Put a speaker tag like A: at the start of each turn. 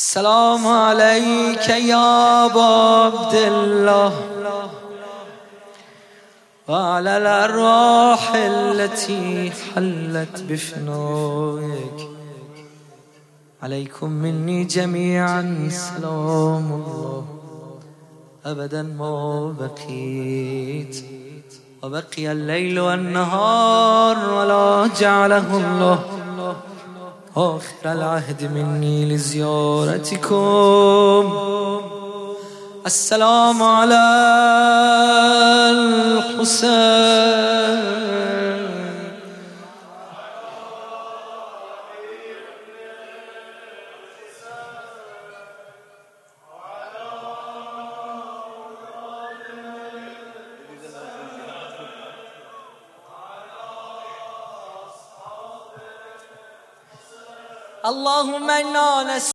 A: السلام عليك يا أبا عبد الله وعلى الأرواح التي حلت بفنائك عليكم مني جميعا سلام الله. أبدا ما بقيت. وبقي الليل والنهار ولا جعله الله. آخر العهد مني لزيارتكم. السلام على الحسين. اللهم إنا نسأل